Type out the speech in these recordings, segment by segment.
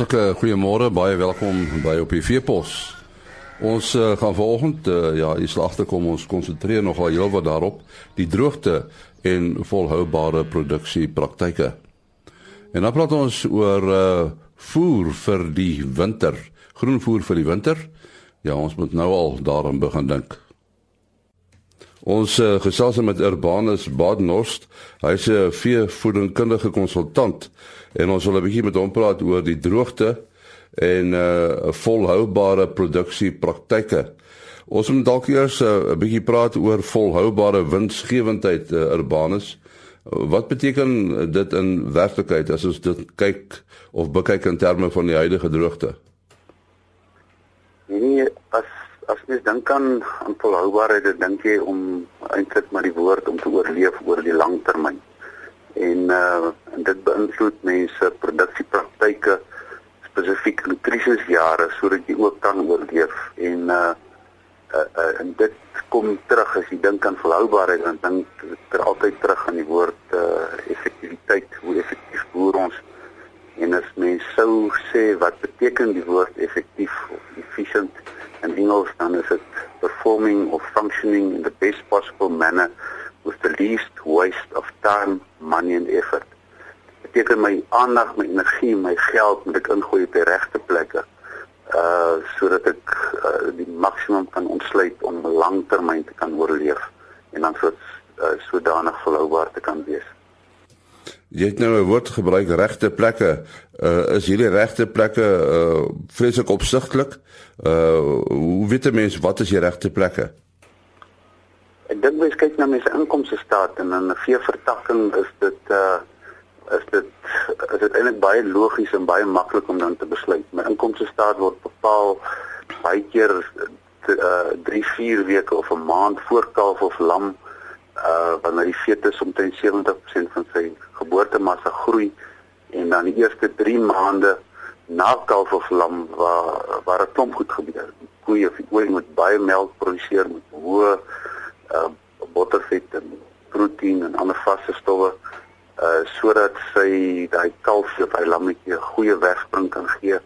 Hartlike goeiemôre, baie welkom by op die Veepos. Ons uh, gaan vanoggend uh, ja, hier slagte kom ons konsentreer nogal heelwat daarop die droogte en volhoubare produksie praktyke. En dan praat ons oor uh, voer vir die winter, groenvoer vir die winter. Ja, ons moet nou al daaraan begin dink. Ons uh, gesels met Urbanus Badenhorst. Hy's 'n veevoedingkundige konsultant en ons wil 'n bietjie met hom praat oor die droogte en uh, volhoubare produksie praktyke. Ons moet dalk eers 'n uh, bietjie praat oor volhoubare winsgewendheid uh, Urbanus. Wat beteken dit in werklikheid as ons dit kyk of bekyk in terme van die huidige droogte? Nee, as as mens dink aan aan volhoubaarheid, dan dink jy om eintlik maar die woord om te oorleef oor die lang termyn. En uh beïnvloed mense produksiepraktyke spesifiek in krisisjare sodat jy ook kan oorleef en uh uh, uh en dit kom terug as jy dink aan volhoubaarheid dan dink ek er altyd terug aan die woord uh effektiwiteit hoe effektief boer ons en as mens sou sê wat beteken die woord effektief of efficient in Engels dan is dit performing or functioning in the best possible manner with the least waste of time, money and effort. Beteken my aandag, my energie, my geld moet ek ingooi op die regte plekke uh sodat ek uh, die maksimum kan ontsluit om langtermyn te kan oorleef en dan so uh, sodanig volhoubaar te kan wees. Jy het nou 'n woord gebruik regte plekke. Uh is hierdie regte plekke uh vreeslik opsigtelik? Uh hoe weet 'n mens wat is die regte plekke? Ek dink mens kyk na mense inkomste staat en in 'n veevertakking is dit uh is dit is dit eintlik baie logies en baie maklik om dan te besluit. My inkomste staat word bepaal baie keer uh 3, 4 weke of 'n maand voor kalf of lam uh wanneer die fetus omtrent 70% van sy geboortemassa groei en dan die eerste 3 maande na kalf of lam waar waar 'n klomp goed gebeur. Koeie of ooi moet baie melk produseer met hoë uh bottervet en proteïen en ander vaste stowwe uh sodat sy daai kalf of hy lammetjie 'n goeie wegspring kan gee.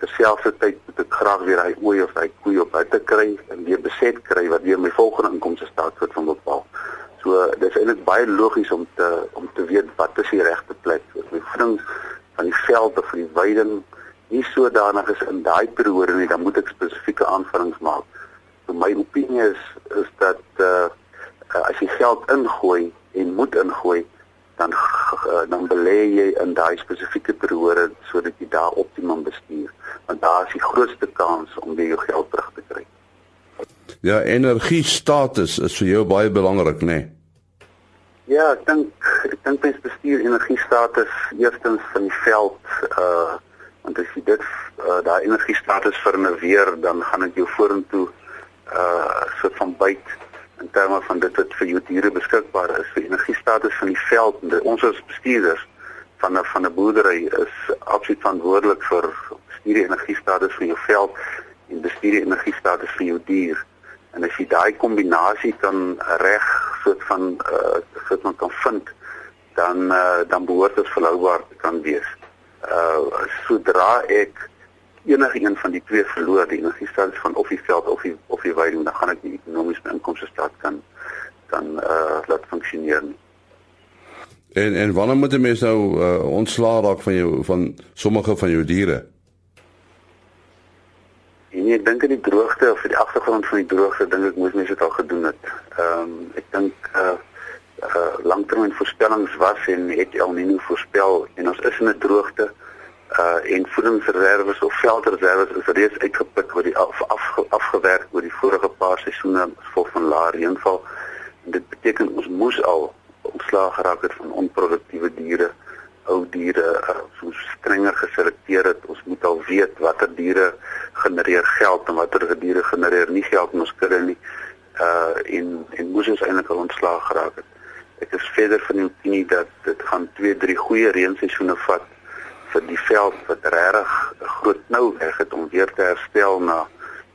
Terselfdertyd moet ek graag weer hy ooi of hy koei op buite kry en weer beset kry wat weer my volgende inkomste staat word van bepaal. So dis eintlik baie logies om te om te weet wat is die regte plek vir my voeding van die veld of van die weiding nie sodanig is in daai periode nie dan moet ek spesifieke aanvullings maak. So my opinie is is dat uh as jy geld ingooi en moet ingooi dan uh, dan belê jy in daai spesifieke periode sodat jy daar optimum bestuur want daar is die grootste kans om weer jou geld terug te kry. Ja, energie status is vir jou baie belangrik, né? Nee? Ja, ek dink ek dink mens bestuur energie status eerstens van die veld uh want as jy dit uh, daai energie status vernuweer dan gaan dit jou vorentoe uh soort van byt in terme van dit wat vir jou diere beskikbaar is vir energie status van die veld en ons as bestuurders van 'n van 'n boerdery is absoluut verantwoordelik vir bestuur energie status van jou veld en bestuur energie status van jou dier en as jy daai kombinasie kan reg soort van uh soort van kan vind dan uh, dan behoort dit volhoubaar te kan wees. Uh sodra ek enige een van die twee verloor, die energiestatus van of die veld of die of die weiding, dan gaan ek nie ekonomies my inkomste staat kan kan uh laat funksioneer nie. En en wanneer moet 'n mens nou uh, ontslaa raak van jou van sommige van jou diere? Nee, ek dink aan die droogte of die agtergrond van die droogte dink ek moes mense dit al gedoen het. Ehm um, ek dink uh uh langtermynvoorspellings was en het El Niño voorspel en ons is in 'n droogte uh en voedingsreserwes of veldreserwes is reeds uitgeput oor die af, af afgewerk oor die vorige paar seisoene as gevolg van lae reënval. Dit beteken ons moes al ontslaag geraak het van onproduktiewe diere, ou diere, uh, so strenger geselekteer het. Ons moet al weet watter diere genereer geld en watter diere genereer nie geld in ons kudde nie. Uh en en moes ons eintlik al ontslaag geraak het. Ek is verder van die opinie dat dit gaan 2, 3 goeie reenseisoene vat vir die veld wat regtig 'n groot nou weg het om weer te herstel na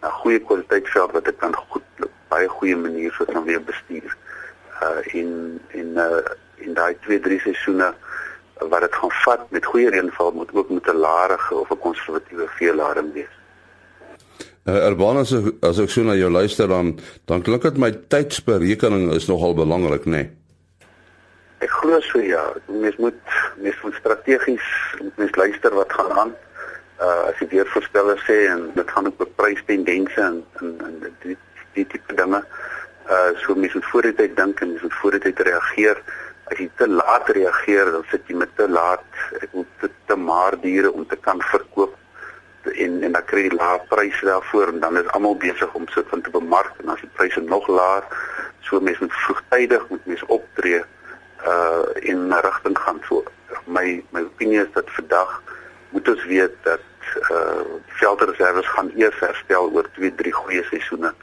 'n goeie kwaliteit veld wat ek kan goed baie goeie manier so kan weer bestuur. Uh in in uh in daai 2, 3 seisoene wat dit gaan vat met goeie reënval moet ook met 'n laerige of 'n konservatiewe veelaring wees. Uh, Urbanus as ek so na jou luister dan dan klink dit my tydsberekening is nogal belangrik, nê? Nee? Ek glo so ja, mens moet mens moet strategies mens luister wat gaan aan. Uh as jy weer voorstelle sê en dit gaan ook oor prystendense en en, en die die tipe dinge. Uh so mens moet voor die tyd dink en mens moet voor die tyd reageer. As jy te laat reageer, dan sit jy met te laat ek moet te, te maar diere om te kan verkoop en en dan kry jy lae pryse daarvoor en dan is almal besig om sit van te bemark en as die pryse nog laer, so mense moet vroegtydig moet mense optree uh in 'n rigting gaan so. My my opinie is dat vandag moet ons weet dat uh veldreserwes gaan eers herstel oor 2, 3 goeie seisoene.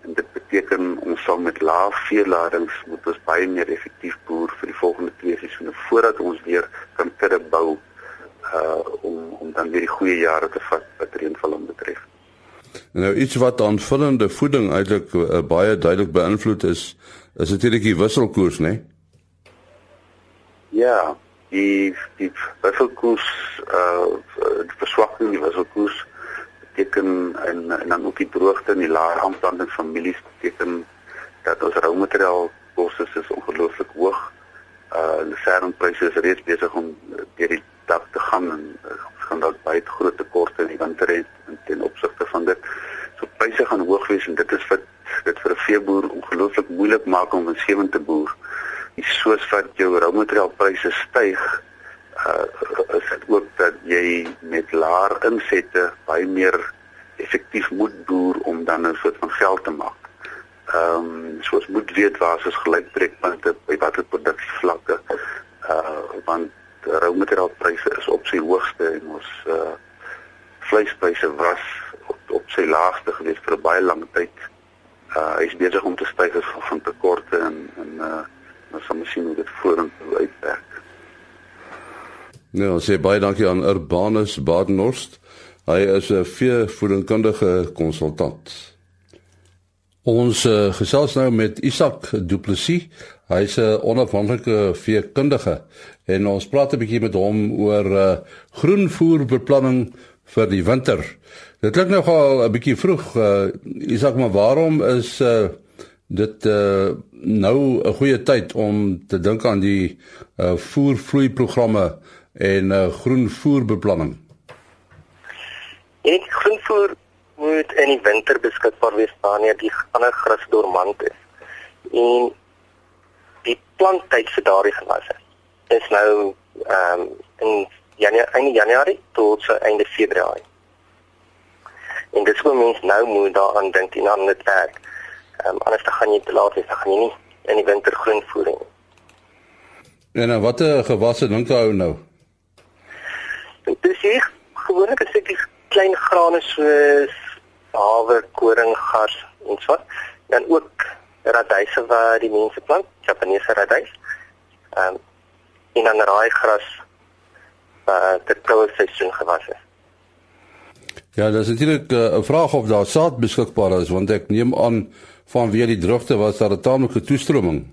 En dit beteken ons sal met lae veeladings moet ons baie meer effektief boer vir die volgende 2 seisoene voordat ons weer kan kudde bou uh om om dan weer die goeie jare te vat wat reënval betref. Nou iets wat aanvullende voeding eintlik uh, baie duidelik beïnvloed is, is natuurlik die wisselkoers, né? Nee? Ja, die die wisselkoers uh die verswakking die wisselkoers beteken en en dan ook die droogte en die lae aanplanting van mielies beteken dat ons roumateriaal koste is ongelooflik hoog. Uh die seidenpryse is reeds besig om deur die dak te gaan en uh, gaan dalk baie groot tekorte in die winter hê ten opsigte van dit. So pryse gaan hoog wees en dit is vir dit vir 'n veeboer ongelooflik moeilik maak om 'n sewe te boer soos wat jou roumateriaalpryse styg, uh is dit ook dat jy met laer insette baie meer effektief moet boer om dan 'n soort van geld te maak. Ehm um, soos moet weet waar is gelykbreekpunte by watter produksievlakke. Uh want roumateriaalpryse is op sy hoogste en ons uh vleispryse was op, op sy laagste gewees vir 'n baie lang tyd. Uh hy is besig om te styg as gevolg van tekorte en en uh ons sal sien hoe dit vorentoe uitwerk. Nou, ja, sê baie dankie aan Urbanus Badenhorst. Hy is 'n veevoedingkundige konsultant. Ons uh, gesels nou met Isak Du Plessis. Hy's 'n onafhanklike veekundige en ons praat 'n bietjie met hom oor uh, groenvoerbeplanning vir die winter. Dit klink nogal 'n bietjie vroeg. Uh, Isak, maar waarom is uh, dit uh, nou 'n goeie tyd om te dink aan die uh, voervloei programme en uh, groenvoerbeplanning. En groenvoer moet in die winter beskikbaar wees wanneer die ander gras dormant is. En die planttyd vir daardie gewasse is nou ehm um, in Januarie, einde Januarie tot so einde Februarie. En dis hoe mense nou moet daaraan dink en aan dit werk. Ehm um, anders dan gaan jy te laat wees, dan gaan jy nie in die winter groen voer nie. En nou watter gewasse dink jy nou? Dit is hier gewoonlik 'n stukkie klein grane soos haver, koring, gas en so. Dan ook radyse wat die mense plant, Japaneese radys. Ehm um, en dan raaigras wat uh, die koue seisoen gewas is. Ja, daar is natuurlik eh, 'n uh, vraag of daar saad beskikbaar is want ek neem aan vanweer die droogte was daar 'n tamelike toestroming.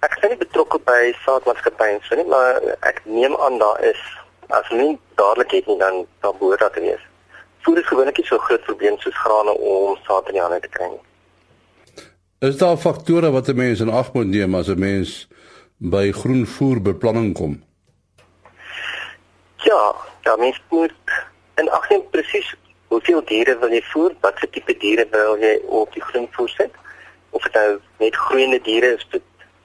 Ek is nie betrokke by saadmaatskappye so nie, maar ek neem aan daar is as nie dadelik het nie dan dan behoort dat te wees. Voer is gewoonlik so 'n groot probleem soos grane om saad in die hande te kry. Is daar faktore wat 'n mens in ag moet neem as 'n mens by groenvoerbeplanning kom? Ja, ja, mens moet en ag neem presies hoeveel diere wil jy voer? Watse tipe diere wil jy op die groenvoer sit? Of dit nou net groeiende diere is,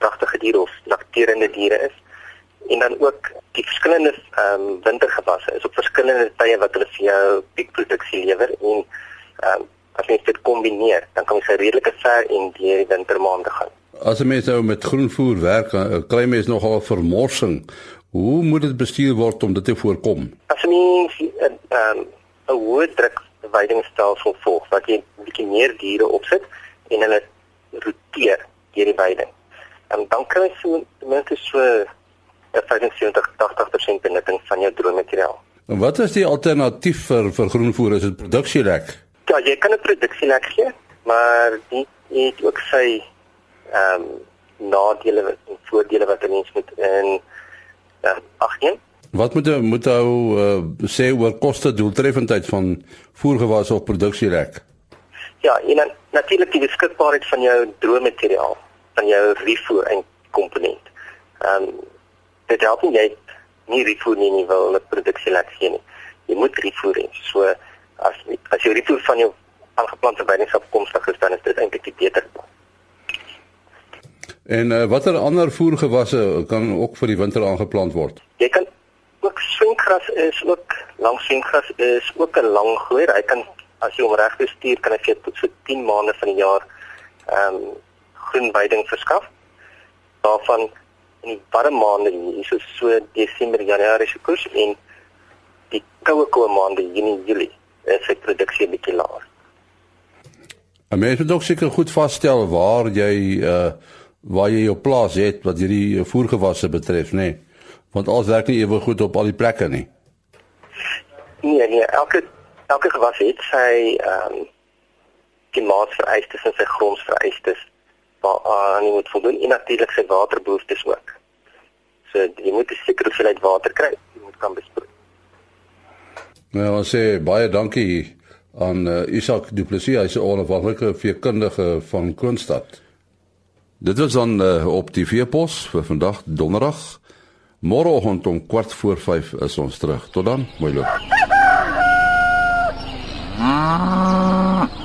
pragtige diere of lakterende diere is. En dan ook die verskillende ehm um, wintergewasse is op verskillende tye wat hulle vir jou piekproduksie lewer en ehm um, as jy dit kombineer, dan kan jy se redelike ver in die wintermaande gaan. As 'n mens nou met groenvoer werk, eh, kry mens nogal vermorsing. Hoe moet dit bestuur word om dit te voorkom? As 'n mens eh, ehm um, 'n hoë druk weidingstelsel volg wat jy 'n bietjie meer diere opsit en hulle roteer deur die weiding. En dan kry jy so ten minste so 75-80% benutting van jou droommateriaal. En wat is die alternatief vir vir groenvoer as dit produksielek? Ja, jy kan 'n produksielek gee, maar dit het ook sy ehm um, nadele en voordele wat 'n mens moet in Ja, 81 Wat moet moet ou uh, sê oor koste doeltreffendheid van voergewas of produksierek? Ja, en dan natuurlik die beskikbaarheid van jou droommateriaal, van jou refoer en komponent. Ehm um, dit help nie jy nie refoer nie, nie wil 'n produksie laat gee nie. Jy moet refoer hê. So as as jy refoer van jou aangeplante weidingafkomstig is, dan is dit eintlik die beter. En uh, watter ander voergewasse kan ook vir die winter aangeplant word? Jy kan swingras is ook lang swingras is ook 'n lang groei. Hy kan as jy hom reg bestuur kan hy vir tot so 10 maande van die jaar ehm um, groen weiding verskaf. Daarvan in die warm maande hier so so Desember, Januarie se koers en die koue koue maande Junie, Julie is sy produksie bietjie laer. En mens moet ook seker goed vasstel waar jy uh waar jy jou plaas het wat hierdie voergewasse betref, nê? Nee want alles werk nie ewe goed op al die plekke nie. Nee, nee, elke elke gewas het sy ehm um, klimaatsvereistes en sy grondsvereistes waaraan jy moet voldoen en natuurlik sy waterbehoeftes ook. So jy moet 'n sekere hoeveelheid water kry, jy moet kan besproei. Nou, ons sê baie dankie aan uh, Isak Du Plessis, hy's 'n onafhanklike veekundige van Kroonstad. Dit was dan uh, op die veepos vir vandag donderdag Môreoggend om kwart voor 5 is ons terug. Tot dan, mooi loop.